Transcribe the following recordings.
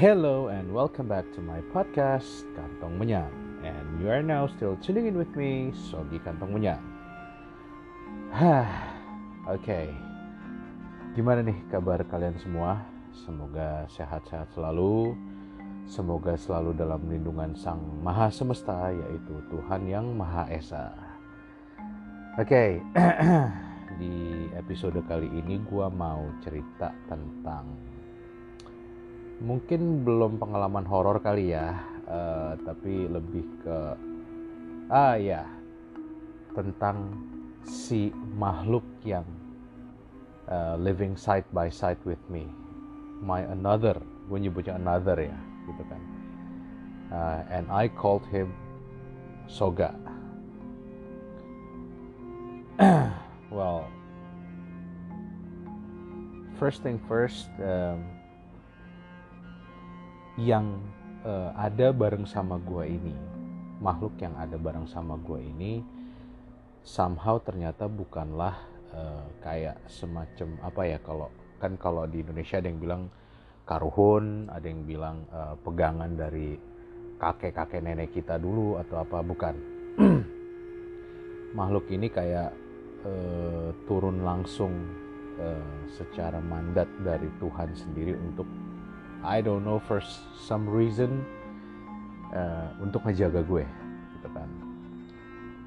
Hello and welcome back to my podcast Kantong Menyang And you are now still tuning in with me, Sogi Kantong Menyang Hah, oke okay. Gimana nih kabar kalian semua? Semoga sehat-sehat selalu Semoga selalu dalam lindungan Sang Maha Semesta Yaitu Tuhan Yang Maha Esa Oke, okay. di episode kali ini gue mau cerita tentang mungkin belum pengalaman horor kali ya, uh, tapi lebih ke ah ya tentang si makhluk yang uh, living side by side with me, my another, gue nyebutnya another ya, gitu kan, uh, and I called him Soga. well, first thing first, um, yang uh, ada bareng sama gue ini, makhluk yang ada bareng sama gue ini, somehow ternyata bukanlah uh, kayak semacam apa ya kalau kan kalau di Indonesia ada yang bilang karuhun, ada yang bilang uh, pegangan dari kakek-kakek nenek kita dulu atau apa bukan. makhluk ini kayak uh, turun langsung uh, secara mandat dari Tuhan sendiri untuk I don't know for some reason uh, untuk ngejaga gue gitu kan.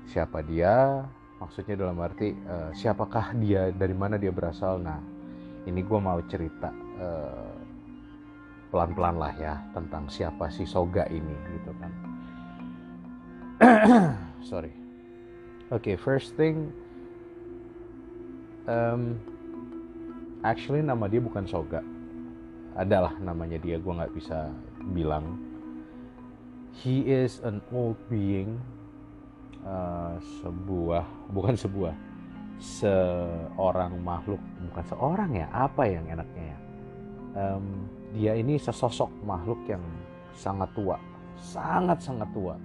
Siapa dia? Maksudnya dalam arti uh, siapakah dia? Dari mana dia berasal? Nah ini gue mau cerita uh, pelan-pelan lah ya tentang siapa si Soga ini gitu kan. Sorry. Oke okay, first thing um, actually nama dia bukan Soga adalah namanya dia gue nggak bisa bilang. He is an old being. Uh, sebuah bukan sebuah seorang makhluk. Bukan seorang ya apa yang enaknya ya? Um, dia ini sesosok makhluk yang sangat tua sangat sangat tua.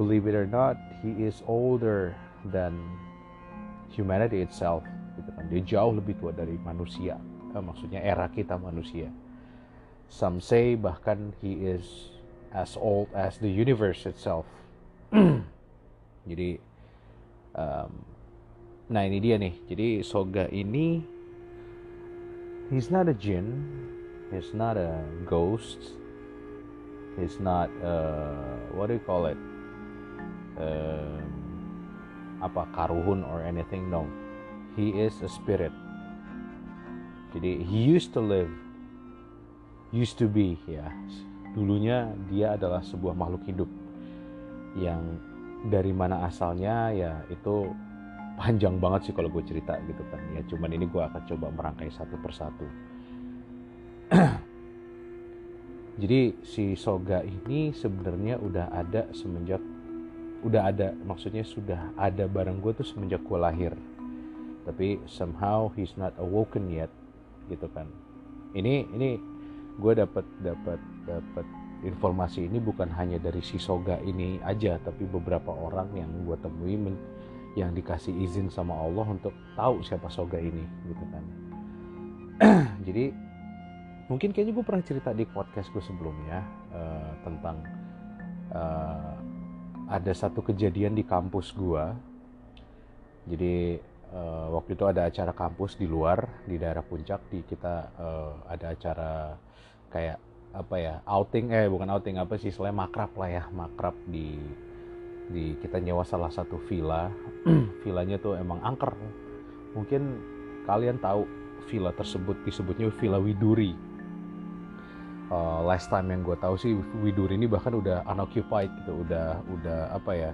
Believe it or not he is older than humanity itself gitu kan. Dia jauh lebih tua dari manusia maksudnya era kita manusia. Some say bahkan he is as old as the universe itself. Jadi um, nah ini dia nih. Jadi Soga ini he's not a jinn he's not a ghost he's not uh, what do you call it? Um, apa karuhun or anything no. He is a spirit jadi he used to live used to be ya. Dulunya dia adalah sebuah makhluk hidup yang dari mana asalnya ya itu panjang banget sih kalau gue cerita gitu kan. Ya cuman ini gue akan coba merangkai satu persatu. Jadi si Soga ini sebenarnya udah ada semenjak udah ada maksudnya sudah ada bareng gue tuh semenjak gue lahir. Tapi somehow he's not awoken yet gitu kan. Ini ini gue dapat dapat dapat informasi ini bukan hanya dari si Soga ini aja tapi beberapa orang yang gue temui men, yang dikasih izin sama Allah untuk tahu siapa Soga ini gitu kan. Jadi mungkin kayaknya gue pernah cerita di podcast gue sebelumnya uh, tentang uh, ada satu kejadian di kampus gue jadi uh, waktu itu ada acara kampus di luar di daerah puncak di kita uh, ada acara kayak apa ya outing eh bukan outing apa sih selain makrab lah ya makrab di di kita nyewa salah satu villa. Villanya tuh emang angker. Mungkin kalian tahu villa tersebut disebutnya villa Widuri. Uh, last time yang gue tahu sih Widuri ini bahkan udah unoccupied gitu udah udah apa ya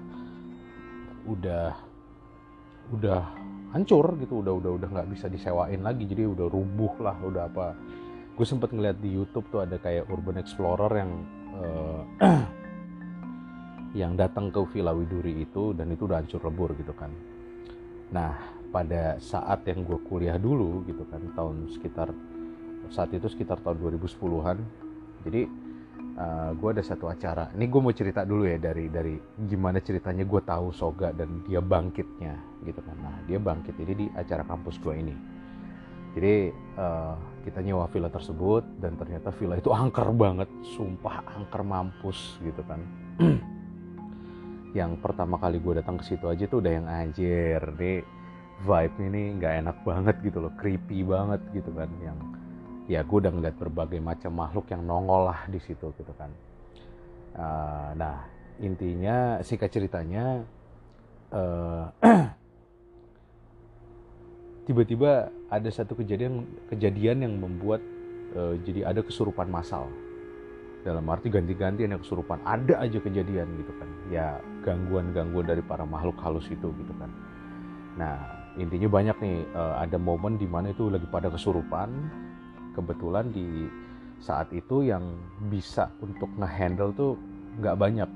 udah udah hancur gitu udah udah udah nggak bisa disewain lagi. Jadi udah rubuh lah udah apa. Gue sempet ngeliat di YouTube tuh ada kayak urban explorer yang uh, yang datang ke Villa Widuri itu dan itu udah hancur lebur gitu kan. Nah pada saat yang gue kuliah dulu gitu kan tahun sekitar saat itu sekitar tahun 2010-an jadi uh, gue ada satu acara. Ini gue mau cerita dulu ya dari dari gimana ceritanya gue tahu Soga dan dia bangkitnya gitu kan. Nah dia bangkit ini di acara kampus gue ini. Jadi uh, kita nyewa villa tersebut dan ternyata villa itu angker banget sumpah angker mampus gitu kan. Yang pertama kali gue datang ke situ aja tuh udah yang anjir. Nih vibe ini nggak enak banget gitu loh creepy banget gitu kan. Yang ya gue udah ngeliat berbagai macam makhluk yang nongol lah di situ gitu kan. Uh, nah intinya singkat ceritanya uh, tiba-tiba ada satu kejadian kejadian yang membuat uh, jadi ada kesurupan massal. Dalam arti ganti-ganti ada kesurupan. Ada aja kejadian gitu kan. Ya gangguan-gangguan dari para makhluk halus itu gitu kan. Nah intinya banyak nih uh, ada momen di mana itu lagi pada kesurupan kebetulan di saat itu yang bisa untuk ngehandle tuh nggak banyak.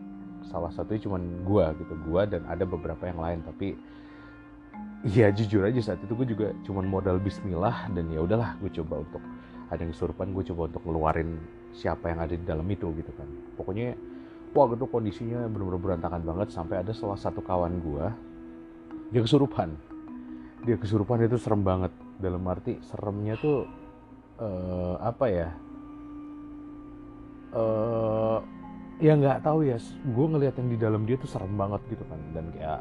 Salah satunya cuman gua gitu gua dan ada beberapa yang lain tapi ya jujur aja saat itu gue juga cuman modal Bismillah dan ya udahlah gue coba untuk ada yang kesurupan gue coba untuk ngeluarin siapa yang ada di dalam itu gitu kan. Pokoknya wah itu kondisinya benar-benar berantakan banget sampai ada salah satu kawan gue dia kesurupan. Dia kesurupan itu serem banget. Dalam arti seremnya tuh uh, apa ya? Uh, ya nggak tahu ya gue ngeliat yang di dalam dia tuh serem banget gitu kan dan kayak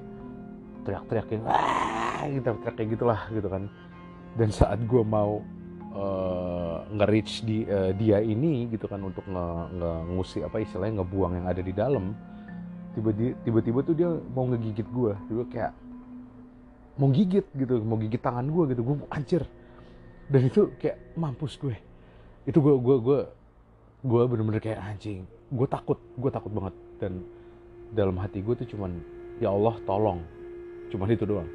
teriak-teriak yang ah gitu teriak kayak gitulah gitu kan. Dan saat gue mau uh, nge-reach di, uh, dia ini gitu kan untuk nge, nge ngusir apa istilahnya ngebuang yang ada di dalam tiba-tiba tuh dia mau ngegigit gue gue kayak mau gigit gitu mau gigit tangan gue gitu. Gue anjir dan itu kayak mampus gue. Itu gue gue gue gue bener-bener kayak anjing gue takut gue takut banget. Dan dalam hati gue tuh cuman ya Allah tolong. Cuma itu doang.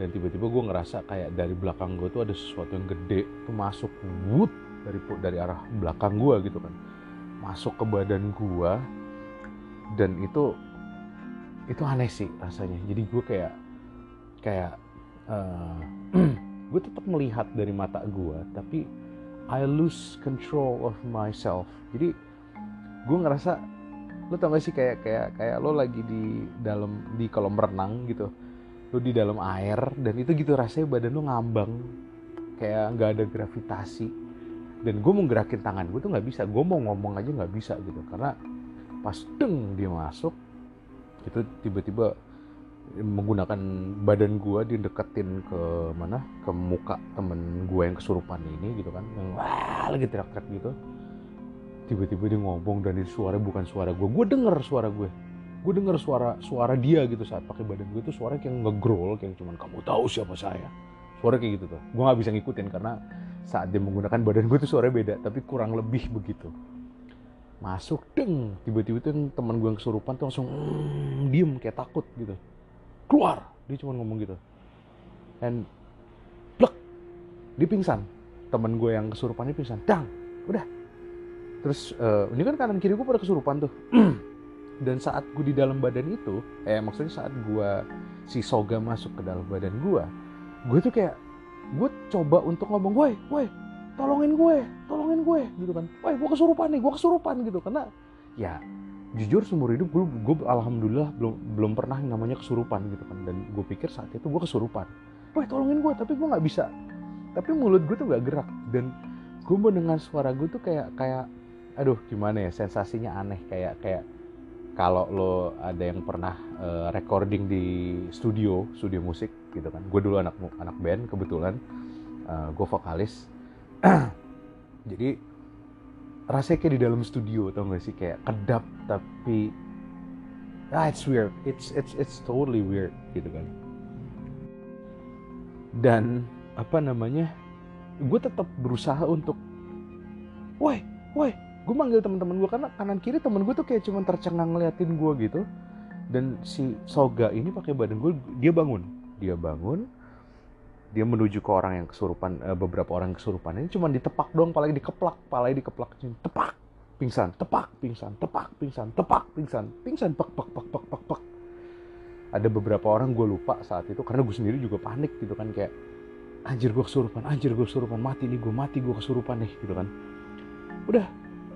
Dan tiba-tiba gue ngerasa kayak dari belakang gue tuh ada sesuatu yang gede tuh masuk wood dari dari arah belakang gue gitu kan. Masuk ke badan gue dan itu itu aneh sih rasanya. Jadi gue kayak kayak uh, gue tetap melihat dari mata gue tapi I lose control of myself. Jadi gue ngerasa lo tau gak sih kayak kayak kayak lo lagi di dalam di kolam renang gitu. Lu di dalam air dan itu gitu rasanya badan lu ngambang. Kayak nggak ada gravitasi. Dan gue mau gerakin tangan gue tuh nggak bisa. Gue mau ngomong aja nggak bisa gitu. Karena pas deng dia masuk itu tiba-tiba menggunakan badan gue dia deketin ke mana? Ke muka temen gue yang kesurupan ini gitu kan yang wah lagi teriak-teriak gitu. Tiba-tiba dia ngomong dan itu suara bukan suara gue gue denger suara gue gue denger suara suara dia gitu saat pakai badan gue itu suara kayak ngegrol kayak cuman kamu tahu siapa saya? Suara kayak gitu tuh. Gue nggak bisa ngikutin karena saat dia menggunakan badan gue tuh suaranya beda tapi kurang lebih begitu. Masuk deng tiba-tiba tuh teman gue yang kesurupan tuh langsung mm, diem kayak takut gitu keluar. Dia cuma ngomong gitu. And plek dia pingsan. Teman gue yang kesurupan ini pingsan. Dang udah. Terus uh, ini kan kanan kiri gue pada kesurupan tuh. Dan saat gue di dalam badan itu eh maksudnya saat gue si soga masuk ke dalam badan gue gue tuh kayak gue coba untuk ngomong gue gue tolongin gue tolongin gue gitu kan. Gue kesurupan nih gue kesurupan gitu. Karena ya jujur seumur hidup gue, gue alhamdulillah belum belum pernah yang namanya kesurupan gitu kan. Dan gue pikir saat itu gue kesurupan. Woi tolongin gue tapi gue nggak bisa. Tapi mulut gue tuh gak gerak. Dan gue mendengar suara gue tuh kayak kayak aduh gimana ya sensasinya aneh. Kayak kayak kalau lo ada yang pernah uh, recording di studio studio musik gitu kan. Gue dulu anak anak band kebetulan. Uh, eh, gue vokalis. Jadi rasanya kayak di dalam studio tau gak sih? Kayak kedap tapi ah it's weird. It's it's it's totally weird gitu kan. Dan apa namanya gue tetap berusaha untuk woi woi gue manggil teman-teman gue karena kanan kiri temen gue tuh kayak cuma tercengang ngeliatin gue gitu. Dan si Soga ini pakai badan gue dia bangun. Dia bangun dia menuju ke orang yang kesurupan uh, beberapa orang yang kesurupan. Ini cuma ditepak doang palanya dikeplak palanya dikeplak. Tepak pingsan tepak pingsan tepak pingsan tepak pingsan pingsan pak pak pak pak pak pak. Ada beberapa orang gue lupa saat itu karena gue sendiri juga panik gitu kan kayak anjir gue kesurupan anjir gue kesurupan mati nih gue mati gue kesurupan nih gitu kan. Udah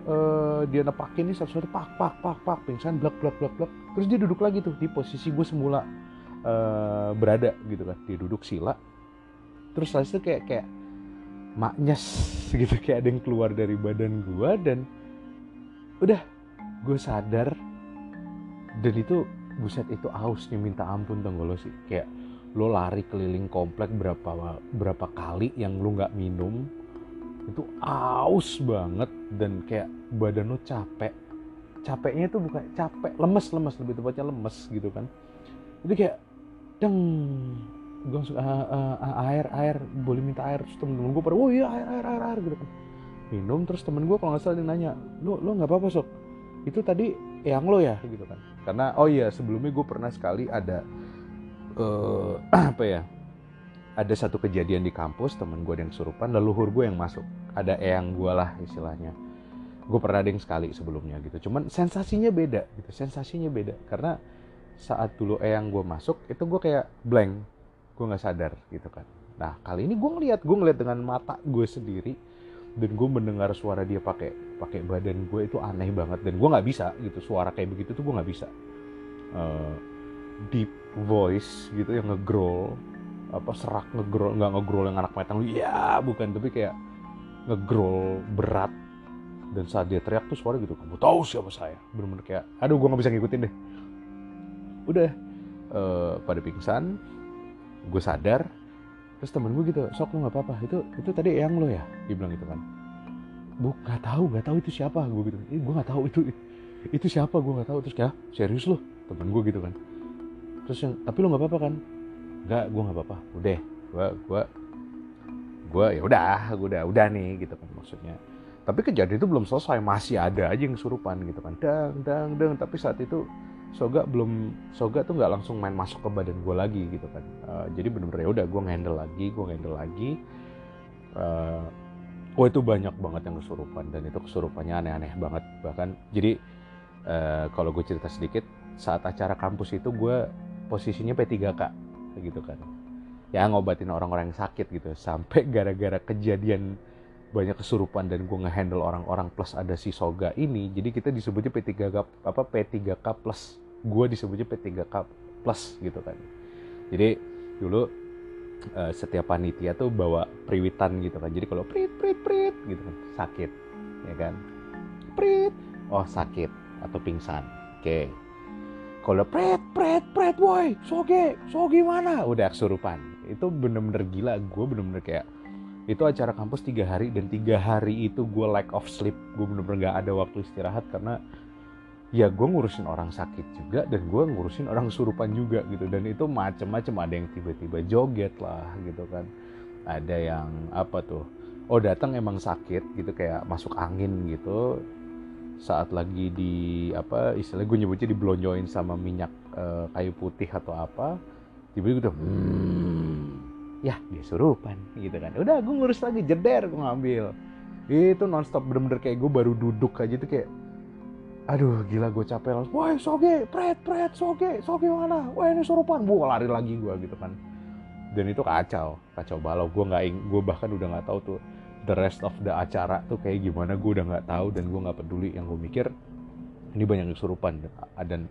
uh, dia nepakin nih satu-satu pak pak pak pak pingsan blak blak blak blak terus dia duduk lagi tuh di posisi gue semula uh, berada gitu kan. Dia duduk sila terus itu kayak kayak maknyes gitu kayak ada yang keluar dari badan gue dan udah gue sadar. Dan itu buset itu ausnya minta ampun dong lo sih? Kayak lo lari keliling komplek berapa berapa kali yang lo nggak minum itu aus banget. Dan kayak badan lo capek. Capeknya itu bukan capek lemes lemes lebih tepatnya lemes gitu kan. Itu kayak deng gue langsung uh, uh, air air boleh minta air. Terus temen-temen gue pada oh iya air air air air gitu kan. Minum terus temen gue kalau nggak salah dia nanya lo lo nggak apa-apa sok? Itu tadi yang lo ya gitu kan. Karena oh iya sebelumnya gue pernah sekali ada uh, apa ya ada satu kejadian di kampus temen gue yang kesurupan leluhur gue yang masuk. Ada eyang gue lah istilahnya. Gue pernah yang sekali sebelumnya gitu. Cuman sensasinya beda gitu. Sensasinya beda. Karena saat dulu eyang gue masuk itu gue kayak blank gue nggak sadar gitu kan. Nah kali ini gue ngeliat gue ngeliat dengan mata gue sendiri dan gue mendengar suara dia pakai pakai badan gue itu aneh banget dan gue nggak bisa gitu. Suara kayak begitu tuh gue nggak bisa. Uh, deep voice gitu yang ngegrowl apa serak ngegrowl nggak ngegrowl yang anak metal ya bukan. Tapi kayak ngegrowl berat dan saat dia teriak tuh suara gitu kamu tahu siapa saya? Bener-bener kayak aduh gue nggak bisa ngikutin deh. Udah uh, pada pingsan gue sadar terus temen gue gitu sok lu nggak apa-apa. Itu itu tadi yang lo ya? Dia bilang gitu kan. Bu nggak tahu nggak tahu itu siapa gue gitu. Eh, gue nggak tahu itu itu siapa gue nggak tahu. Terus kayak serius lo temen gue gitu kan. Terus yang tapi lo nggak apa-apa kan? Nggak gue nggak apa-apa. Udah gue gue gue ya udah gue udah udah nih gitu kan maksudnya. Tapi kejadian itu belum selesai masih ada aja yang surupan gitu kan. Dang dang dang. Tapi saat itu Soga belum Soga tuh nggak langsung main masuk ke badan gue lagi gitu kan. Uh, jadi bener-bener ya udah gue ngendel lagi gue ngendel lagi. Uh, oh itu banyak banget yang kesurupan dan itu kesurupannya aneh-aneh banget. Bahkan jadi uh, kalau gue cerita sedikit saat acara kampus itu gue posisinya P3K gitu kan. Ya ngobatin orang-orang yang sakit gitu. Sampai gara-gara kejadian banyak kesurupan dan gue ngehandle orang-orang plus ada si Soga ini jadi kita disebutnya P3K apa P3K plus gue disebutnya P3K plus gitu kan. Jadi dulu uh, setiap panitia tuh bawa priwitan gitu kan. Jadi kalau prit prit prit gitu kan sakit ya kan? Prit oh sakit atau pingsan oke. Okay. kalau prit prit prit boy soge soge mana? Udah kesurupan. Itu bener-bener gila gue bener-bener kayak itu acara kampus tiga hari dan tiga hari itu gue lack of sleep. Gue bener-bener gak ada waktu istirahat karena ya gue ngurusin orang sakit juga dan gue ngurusin orang surupan juga gitu. Dan itu macem-macem. Ada yang tiba-tiba joget lah gitu kan. Ada yang apa tuh? Oh datang emang sakit gitu kayak masuk angin gitu. Saat lagi di apa istilah gue nyebutnya diblonjoin sama minyak uh, kayu putih atau apa tiba-tiba udah hmm, ya dia surupan gitu kan. Udah gue ngurus lagi jeder gue ngambil. Itu nonstop bener-bener kayak gue baru duduk aja tuh kayak aduh gila gue capek langsung. Wah soge pret pret soge soge mana? Wah ini surupan gue lari lagi gue gitu kan. Dan itu kacau kacau balau. Gue nggak gue bahkan udah nggak tahu tuh the rest of the acara tuh kayak gimana. Gue udah nggak tahu dan gue nggak peduli. Yang gue mikir ini banyak yang surupan. Dan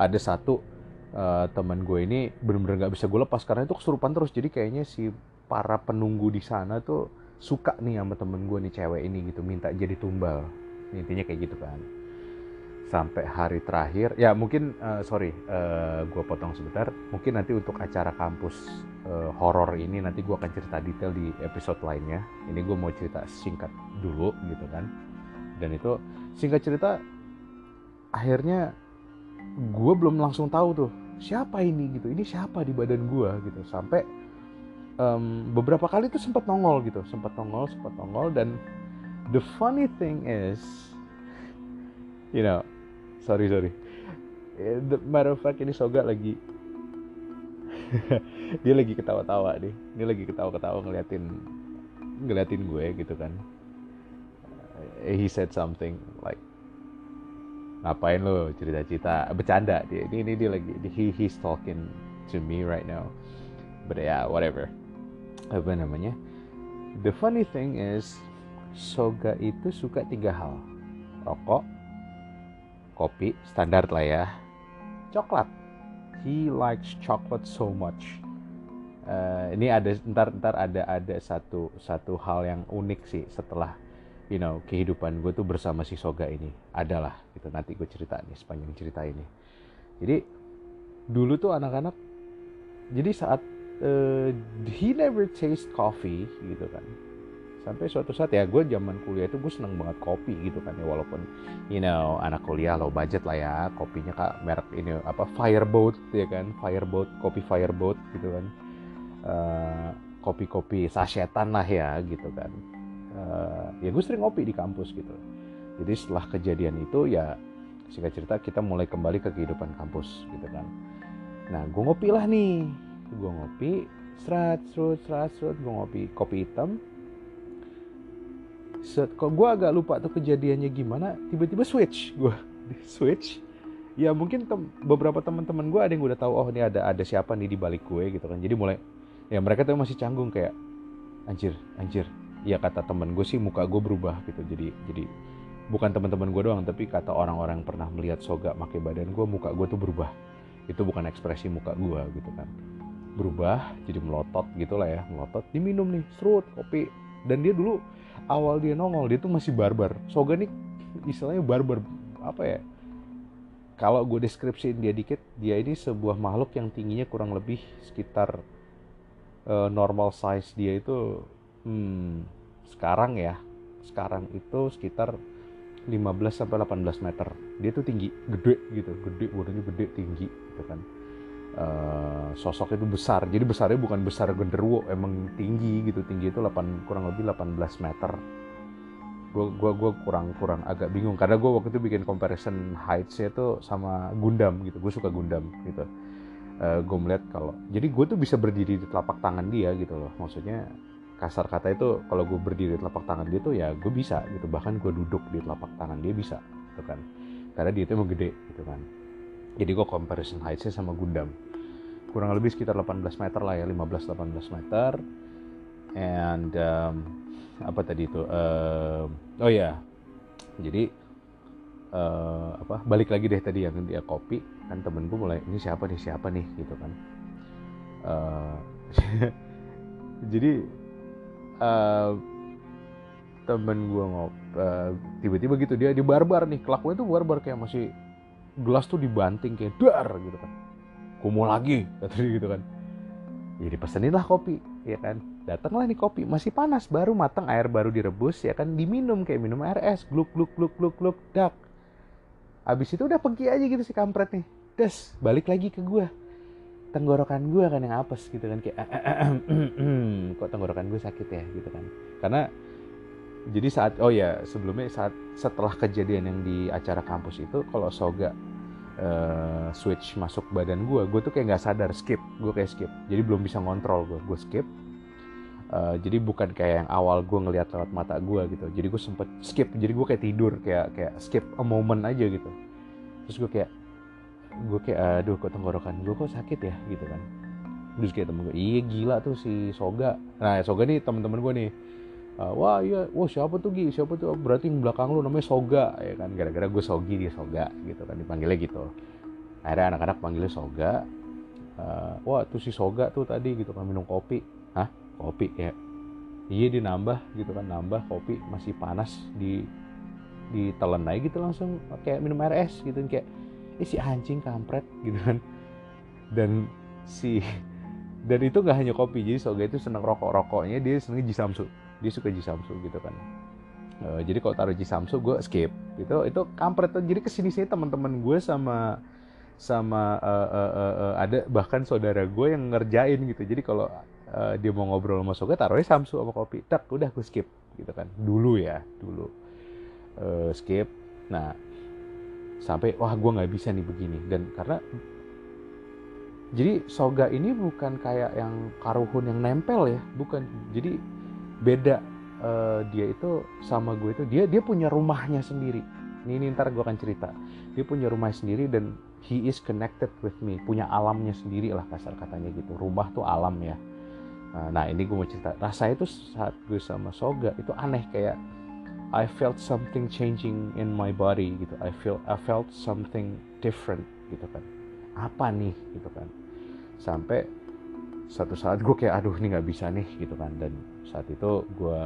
ada satu uh, teman gue ini bener-bener gak bisa gue lepas karena itu kesurupan terus. Jadi kayaknya si para penunggu di sana tuh suka nih sama temen gue nih cewek ini gitu. Minta jadi tumbal. Intinya kayak gitu kan sampai hari terakhir. Ya mungkin uh, sorry uh, gue potong sebentar. Mungkin nanti untuk acara kampus uh, horor ini nanti gue akan cerita detail di episode lainnya. Ini gue mau cerita singkat dulu gitu kan. Dan itu singkat cerita akhirnya gue belum langsung tahu tuh siapa ini gitu. Ini siapa di badan gue gitu. Sampai um, beberapa kali tuh sempat nongol gitu. Sempat nongol sempat nongol dan the funny thing is you know sorry sorry. Eh, the matter of fact ini Soga lagi. Dia lagi ketawa-tawa nih. Dia lagi ketawa-ketawa ngeliatin ngeliatin gue gitu kan. Eh, he said something like ngapain lo cerita-cerita? Bercanda dia. Ini, ini dia lagi he he's talking to me right now. But yeah whatever. Apa namanya? The funny thing is Soga itu suka tiga hal. Rokok kopi standar lah ya. Coklat. He likes chocolate so much. Uh, ini ada ntar ntar ada ada satu satu hal yang unik sih setelah you know kehidupan gue tuh bersama si Soga ini. Adalah gitu. Nanti gue cerita nih sepanjang cerita ini. Jadi dulu tuh anak-anak jadi saat uh, he never taste coffee gitu kan sampai suatu saat ya gue zaman kuliah itu gue seneng banget kopi gitu kan ya walaupun you know anak kuliah low budget lah ya kopinya kak merek ini apa Fireboat ya kan Fireboat kopi Fireboat gitu kan. Uh, kopi-kopi sasetan lah ya gitu kan. Uh, ya gue sering ngopi di kampus gitu. Jadi setelah kejadian itu ya singkat cerita kita mulai kembali ke kehidupan kampus gitu kan. Nah gue ngopi lah nih. Gue ngopi serat serut serat serut gue ngopi kopi hitam kok gue agak lupa tuh kejadiannya gimana tiba-tiba switch gue switch. Ya mungkin tem beberapa teman-teman gue ada yang udah tahu oh ini ada ada siapa nih di balik gue gitu kan. Jadi mulai ya mereka tuh masih canggung kayak anjir anjir. Ya kata temen gue sih muka gue berubah gitu. Jadi jadi bukan teman-teman gue doang tapi kata orang-orang yang pernah melihat soga pakai badan gue muka gue tuh berubah. Itu bukan ekspresi muka gue gitu kan. Berubah jadi melotot gitulah ya melotot. Diminum nih serut kopi. Dan dia dulu awal dia nongol dia tuh masih barbar. Soga nih istilahnya barbar apa ya? Kalau gue deskripsiin dia dikit dia ini sebuah makhluk yang tingginya kurang lebih sekitar uh, normal size dia itu hmm, sekarang ya. Sekarang itu sekitar 15 sampai 18 meter. Dia tuh tinggi gede gitu. Gede badannya gede tinggi gitu kan uh, sosok itu besar. Jadi besarnya bukan besar genderuwo emang tinggi gitu. Tinggi itu 8 kurang lebih 18 meter. Gue gua gua kurang kurang agak bingung. Karena gue waktu itu bikin comparison heightsnya itu sama Gundam gitu. Gue suka Gundam gitu. Uh, eh, gue melihat kalau jadi gue tuh bisa berdiri di telapak tangan dia gitu loh. Maksudnya kasar kata itu kalau gue berdiri di telapak tangan dia tuh ya gue bisa gitu. Bahkan gue duduk di telapak tangan dia bisa gitu kan. Karena dia itu emang gede gitu kan. Jadi gue comparison heightsnya sama Gundam kurang lebih sekitar 18 meter lah ya 15-18 meter. And um, apa tadi itu uh, oh ya yeah. jadi uh, apa balik lagi deh tadi yang dia kopi kan temen gue mulai ini siapa nih siapa nih? Gitu kan. Uh, jadi uh, temen gue ngop uh, tiba-tiba gitu dia di barbar nih kelakuannya tuh barbar kayak masih gelas tuh dibanting kayak dar gitu kan mau lagi kata dia gitu kan. Jadi pesenin lah kopi ya kan. Datanglah nih kopi masih panas baru matang air baru direbus ya kan. Diminum kayak minum air es gluk gluk gluk gluk gluk dak. Abis itu udah pergi aja gitu si kampret nih. Des balik lagi ke gue tenggorokan gue kan yang apes gitu kan kayak kok tenggorokan gue sakit ya gitu kan. Karena jadi saat oh ya sebelumnya saat setelah kejadian yang di acara kampus itu kalau soga uh, switch masuk badan gue gue tuh kayak nggak sadar skip. Gue kayak skip. Jadi belum bisa ngontrol gue gue skip. Uh, jadi bukan kayak yang awal gue ngelihat lewat mata gue gitu. Jadi gue sempet skip. Jadi gue kayak tidur kayak kayak skip a moment aja gitu. Terus gue kayak gue kayak aduh kok tenggorokan gue kok sakit ya? Gitu kan. Terus kayak temen gue iya gila tuh si Soga. Nah Soga nih teman-teman gue nih uh, wah iya. Wah siapa tuh Gi? Siapa tuh? Berarti yang belakang lu namanya Soga ya kan? Gara-gara gue Sogi dia Soga gitu kan dipanggilnya gitu. Akhirnya anak-anak panggilnya Soga. Uh, wah tuh si Soga tuh tadi gitu kan minum kopi. Hah? Kopi ya. Iya dia nambah gitu kan nambah kopi masih panas di ditelan aja gitu langsung kayak minum es gitu. Kayak eh si anjing kampret gitu kan. Dan si dan itu nggak hanya kopi jadi Soga itu seneng rokok rokoknya dia seneng jisamsu dia suka Jisamsu gitu kan. Uh, jadi kalau taruh Jisamsu gue skip. Itu itu kampret. Jadi ke sini sini teman-teman gue sama sama uh, uh, uh, uh, ada bahkan saudara gue yang ngerjain gitu. Jadi kalau uh, dia mau ngobrol sama Soga taruhnya Samsu sama kopi. Tak udah gue skip gitu kan. Dulu ya dulu. Uh, skip. Nah sampai wah gue nggak bisa nih begini. Dan karena jadi soga ini bukan kayak yang karuhun yang nempel ya. Bukan. Jadi beda. Uh, dia itu sama gue itu dia dia punya rumahnya sendiri. Ini, ini ntar gue akan cerita. Dia punya rumah sendiri dan he is connected with me. Punya alamnya sendiri lah kasar katanya gitu. Rumah tuh alam ya. Uh, nah ini gue mau cerita. Rasanya itu saat gue sama Soga itu aneh kayak I felt something changing in my body gitu. I feel I felt something different gitu kan. Apa nih gitu kan. Sampai satu saat gue kayak aduh ini nggak bisa nih gitu kan. Dan saat itu gue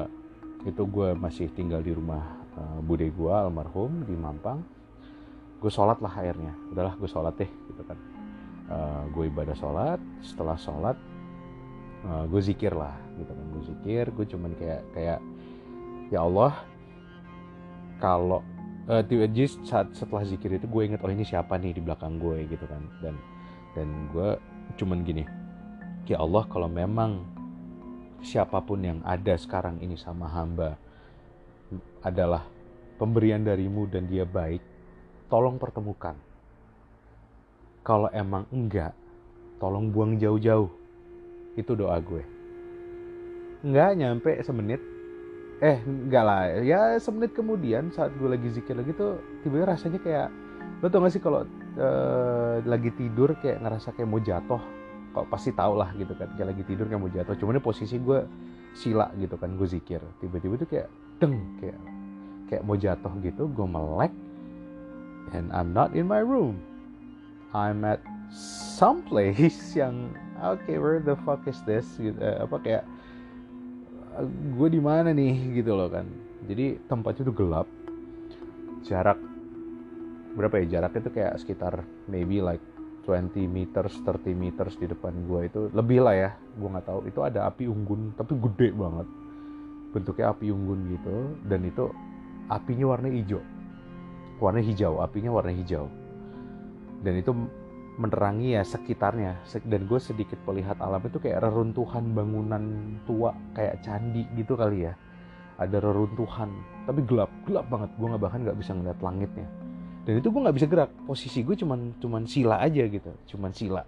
itu gue masih tinggal di rumah uh, bude gue almarhum di Mampang. Gue sholat lah akhirnya udahlah gue sholat deh gitu kan. Uh, gue ibadah sholat. Setelah sholat uh, gue zikir lah gitu kan. Gue zikir gue cuman kayak kayak ya Allah kalau uh, saat setelah zikir itu gue inget oh ini siapa nih di belakang gue gitu kan. Dan dan gue cuman gini ya Allah kalau memang siapa pun yang ada sekarang ini sama hamba adalah pemberian darimu dan dia baik tolong pertemukan. Kalau emang enggak tolong buang jauh-jauh. Itu doa gue. Enggak nyampe semenit. Eh enggak lah. Ya semenit kemudian saat gue lagi zikir lagi tuh tiba-tiba rasanya kayak lo tau gak sih kalau uh, lagi tidur kayak ngerasa kayak mau jatuh kok pasti tau lah gitu kan. Kayak lagi tidur kayak mau jatuh. Cuman posisi gue sila gitu kan gue zikir. Tiba-tiba tuh kayak deng kayak kayak mau jatuh gitu gue melek and I'm not in my room. I'm at some place yang oke okay, where the fuck is this? Gitu uh, apa kayak gue di mana nih? Gitu loh kan. Jadi tempatnya tuh gelap. Jarak berapa ya jaraknya tuh kayak sekitar maybe like 20 meters 30 meters di depan gue itu lebih lah ya gue nggak tahu. Itu ada api unggun tapi gede banget. Bentuknya api unggun gitu dan itu apinya warna hijau. Warna hijau apinya warna hijau. Dan itu menerangi ya sekitarnya. Dan gue sedikit melihat alam itu kayak reruntuhan bangunan tua kayak candi gitu kali ya. Ada reruntuhan tapi gelap gelap banget. Gue nggak bahkan nggak bisa ngeliat langitnya dan itu gue nggak bisa gerak. Posisi gue cuman cuman sila aja gitu. Cuman sila.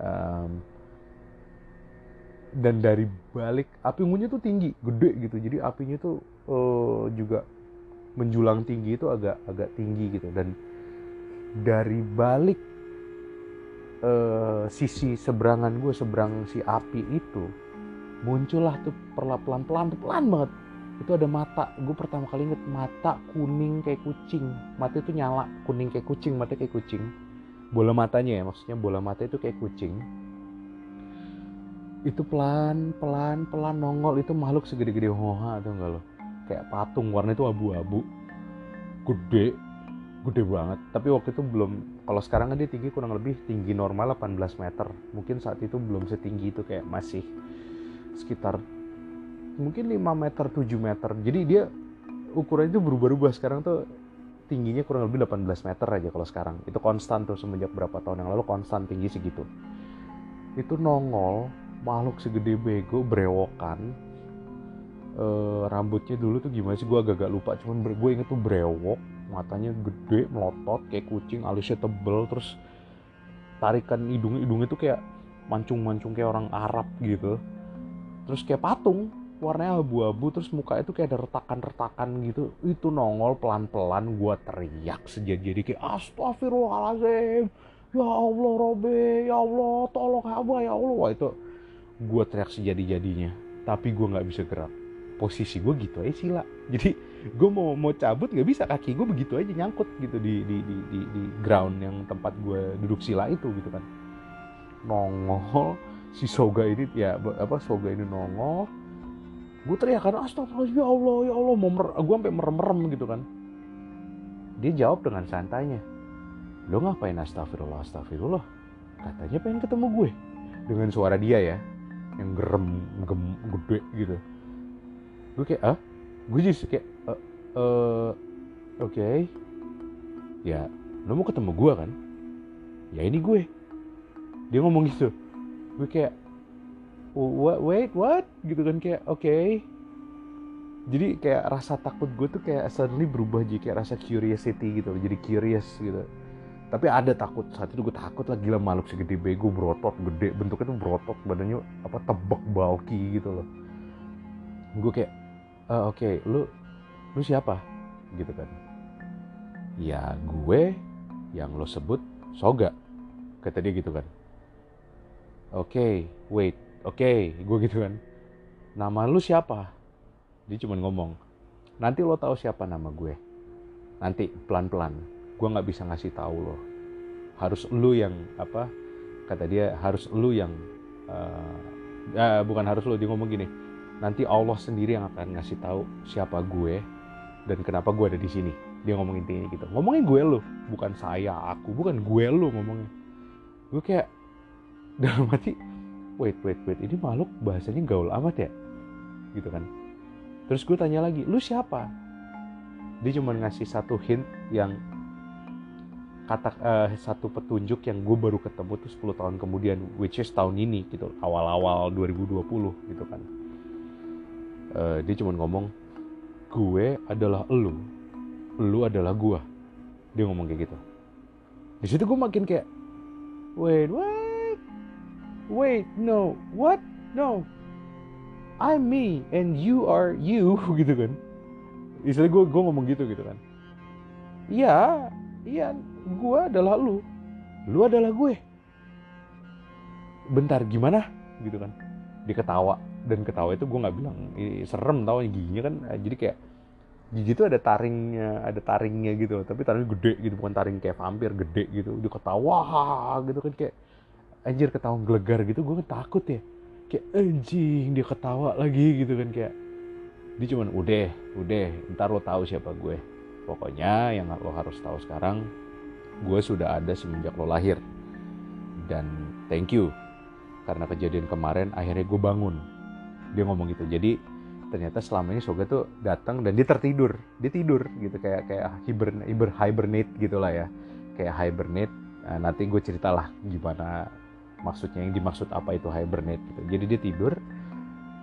Um, dan dari balik api unggunnya tuh tinggi gede gitu. Jadi apinya tuh uh, juga menjulang tinggi itu agak agak tinggi gitu. Dan dari balik uh, sisi seberangan gue seberang si api itu muncullah tuh pelan pelan pelan banget itu ada mata. Gue pertama kali inget mata kuning kayak kucing. Mata itu nyala. Kuning kayak kucing mata kayak kucing. Bola matanya ya maksudnya bola mata itu kayak kucing. Itu pelan pelan pelan nongol. Itu makhluk segede-gede hoha atau enggak lo? Kayak patung. Warna itu abu-abu. Gede. Gede banget. Tapi waktu itu belum kalau sekarang kan dia tinggi kurang lebih tinggi normal 18 meter. Mungkin saat itu belum setinggi itu kayak masih sekitar mungkin 5 meter 7 meter. Jadi dia ukuran itu berubah-ubah. Sekarang tuh tingginya kurang lebih 18 meter aja kalau sekarang. Itu konstan tuh semenjak berapa tahun yang lalu konstan tinggi segitu. Itu nongol makhluk segede bego brewokan. E, rambutnya dulu tuh gimana sih? Gue agak-agak lupa. Cuman gue inget tuh brewok matanya gede melotot kayak kucing alisnya tebel. Terus tarikan hidung hidungnya tuh kayak mancung-mancung kayak orang Arab gitu. Terus kayak patung warnanya abu-abu terus muka itu kayak ada retakan-retakan gitu. Itu nongol pelan-pelan gua teriak sejadi-jadi kayak astagfirullahaladzim ya Allah Robe ya Allah tolong apa ya Allah. Wah, itu gua teriak sejadi-jadinya. Tapi gua nggak bisa gerak. Posisi gue gitu aja sila. Jadi gue mau mau cabut nggak bisa. Kaki gue begitu aja nyangkut gitu di di, di di di ground yang tempat gue duduk sila itu gitu kan. Nongol. Si soga ini ya apa soga ini nongol gue teriak kan astagfirullah ya Allah ya Allah. Mau mer gue sampai merem-merem gitu kan. Dia jawab dengan santainya lo ngapain astagfirullah astagfirullah? Katanya pengen ketemu gue dengan suara dia ya yang gerem gem gede gitu. Gue kayak ah gue just kayak uh, uh, oke. Okay. ya lo mau ketemu gue kan? Ya ini gue. Dia ngomong gitu. Gue kayak what wait what? Gitu kan kayak oke. Okay. jadi kayak rasa takut gue tuh kayak suddenly berubah jadi kayak rasa curiosity gitu jadi curious gitu. Tapi ada takut saat itu gue takut lah gila makhluk segede bego berotot gede bentuknya tuh berotot badannya apa tebak bulky gitu loh. Gue kayak uh, oke okay, lu lu siapa? Gitu kan. Ya gue yang lo sebut soga kata dia gitu kan. Oke okay, wait oke okay, gue gitu kan. Nama lu siapa? Dia cuma ngomong nanti lo tahu siapa nama gue. Nanti pelan pelan gue nggak bisa ngasih tahu lo. Harus lu yang apa kata dia harus lu yang uh, uh, bukan harus lo dia ngomong gini. Nanti Allah sendiri yang akan ngasih tahu siapa gue dan kenapa gue ada di sini. Dia ngomong intinya gitu. Ngomongin gue lo bukan saya aku. Bukan gue lo ngomongnya. Gue kayak dalam hati wait wait wait. Ini makhluk bahasanya gaul amat ya? Gitu kan. Terus gue tanya lagi lu siapa? Dia cuma ngasih satu hint yang kata uh, satu petunjuk yang gue baru ketemu tuh 10 tahun kemudian which is tahun ini gitu. Awal-awal 2020 gitu kan. Uh, dia cuma ngomong gue adalah lu. Lu adalah gue dia ngomong kayak gitu. Di situ gue makin kayak wait what wait no what? No. I'm me and you are you gitu kan? Istilah gue gue ngomong gitu gitu kan? Iya iya gue adalah lu. Lu adalah gue. Bentar gimana? Gitu kan? Dia ketawa dan ketawa itu gue nggak bilang serem tau giginya kan. Eh, jadi kayak gigi itu ada taringnya ada taringnya gitu tapi taringnya gede gitu bukan taring kayak vampir gede gitu. Dia ketawa gitu kan kayak anjir ketawa gelegar gitu gue kan takut ya. Kayak anjing dia ketawa lagi gitu kan kayak. Dia cuman udah udah ntar lo tahu siapa gue. Pokoknya yang lo harus tahu sekarang gue sudah ada semenjak lo lahir. Dan thank you karena kejadian kemarin akhirnya gue bangun. Dia ngomong gitu jadi ternyata selama ini Soga tuh datang dan dia tertidur dia tidur gitu kayak kayak hibernate hiber, hibernate gitulah ya. Kayak hibernate nah, nanti gue ceritalah gimana maksudnya yang dimaksud apa itu hibernate gitu. Jadi dia tidur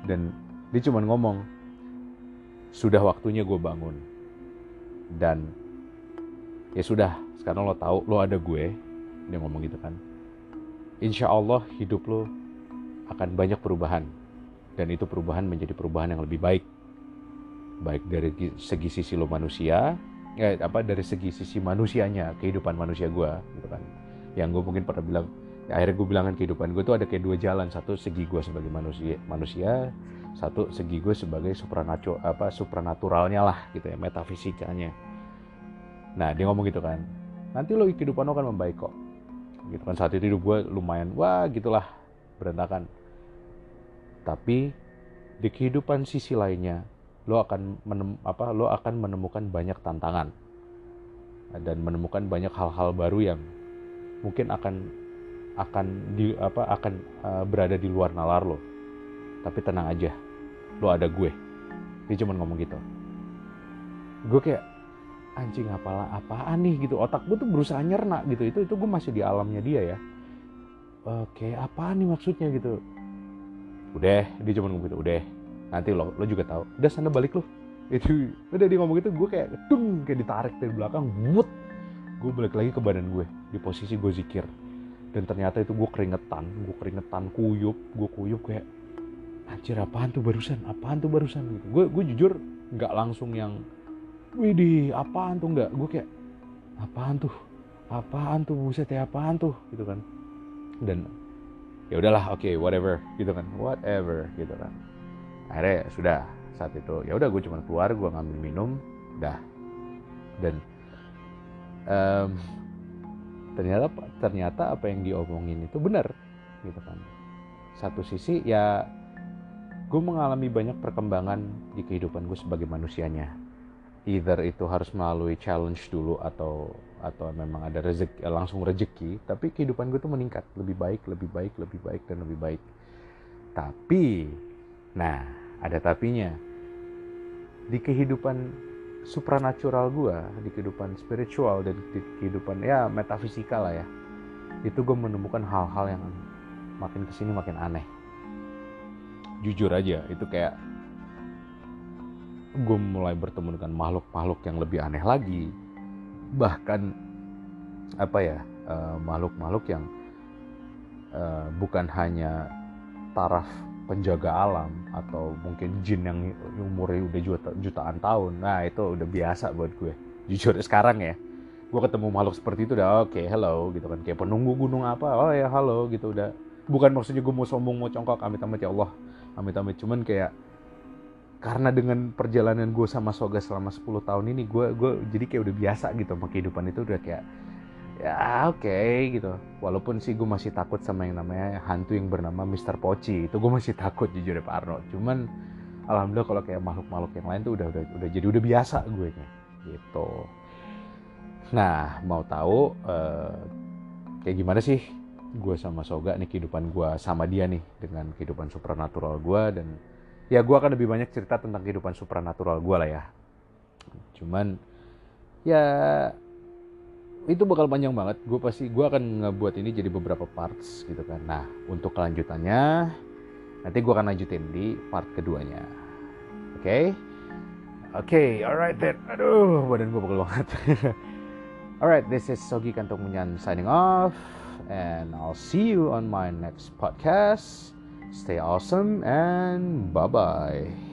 dan dia cuma ngomong sudah waktunya gue bangun. Dan ya sudah sekarang lo tahu lo ada gue dia ngomong gitu kan. Insya Allah hidup lo akan banyak perubahan dan itu perubahan menjadi perubahan yang lebih baik. Baik dari segi sisi lo manusia ya apa dari segi sisi manusianya kehidupan manusia gue gitu kan. Yang gue mungkin pernah bilang akhirnya gue bilang kan kehidupan gue tuh ada kayak dua jalan. Satu segi gue sebagai manusia manusia. Satu segi gue sebagai supranatural apa supranaturalnya lah gitu ya metafisikanya nah dia ngomong gitu kan nanti lo kehidupan lo akan membaik kok. Gitu kan saat itu hidup gue lumayan wah gitulah berantakan. Tapi di kehidupan sisi lainnya lo akan menem, apa lo akan menemukan banyak tantangan. Dan menemukan banyak hal-hal baru yang mungkin akan akan di apa akan uh, berada di luar nalar lo. Tapi tenang aja lo ada gue. Dia cuma ngomong gitu. Gue kayak anjing apalah apaan nih? Gitu. Otak gue tuh berusaha nyerna gitu. Itu itu gue masih di alamnya dia ya. Oke apa nih maksudnya? Gitu. Udah dia cuma ngomong gitu. Udah nanti lo lo juga tahu. Udah sana balik lo. Itu udah dia ngomong gitu gue kayak tung kayak ditarik dari belakang wut. Gue balik lagi ke badan gue di posisi gue zikir dan ternyata itu gue keringetan gue keringetan kuyup gue kuyup kayak anjir apaan tuh barusan apaan tuh barusan gitu gue gue jujur nggak langsung yang Widih, apaan tuh nggak? Gue kayak apaan tuh? Apaan tuh buset ya apaan tuh gitu kan? Dan ya udahlah, oke, okay, whatever gitu kan, whatever gitu kan. Akhirnya sudah saat itu ya udah gue cuma keluar, gue ngambil minum, dah. Dan um, ternyata ternyata apa yang diomongin itu benar gitu kan. Satu sisi ya gue mengalami banyak perkembangan di kehidupan gue sebagai manusianya. Either itu harus melalui challenge dulu atau atau memang ada rezeki langsung rezeki tapi kehidupan gue tuh meningkat. Lebih baik lebih baik lebih baik dan lebih baik. Tapi nah ada tapinya. Di kehidupan supranatural gue di kehidupan spiritual dan di kehidupan ya metafisika lah ya. Itu gue menemukan hal-hal yang makin ke sini makin aneh. Jujur aja itu kayak gue mulai bertemu dengan makhluk-makhluk yang lebih aneh lagi. Bahkan apa ya uh, makhluk-makhluk yang uh, bukan hanya taraf penjaga alam atau mungkin jin yang umurnya udah juta, jutaan tahun. Nah itu udah biasa buat gue. Jujur sekarang ya gue ketemu makhluk seperti itu udah oke okay, hello gitu kan. Kayak penunggu gunung apa oh ya halo gitu udah. Bukan maksudnya gue mau sombong mau congkak amit amit ya Allah amit amit cuman kayak karena dengan perjalanan gue sama Soga selama 10 tahun ini gue gue jadi kayak udah biasa gitu sama kehidupan itu udah kayak ya oke okay, gitu. Walaupun sih gue masih takut sama yang namanya hantu yang bernama Mr. Pochi itu gue masih takut jujur ya Pak Arno. Cuman alhamdulillah kalau kayak makhluk-makhluk yang lain tuh udah udah udah jadi udah biasa gue nya gitu. Nah mau tahu uh, kayak gimana sih gue sama Soga nih kehidupan gue sama dia nih dengan kehidupan supranatural gue dan ya gue akan lebih banyak cerita tentang kehidupan supranatural gue lah ya. Cuman ya itu bakal panjang banget. Gue pasti gue akan ngebuat ini jadi beberapa parts gitu kan. Nah untuk kelanjutannya nanti gue akan lanjutin di part keduanya. Oke? Okay? oke okay, alright then. Aduh badan gue bakal banget. Alright this is Sogi Kantong Munyan signing off and I'll see you on my next podcast. Stay awesome and bye bye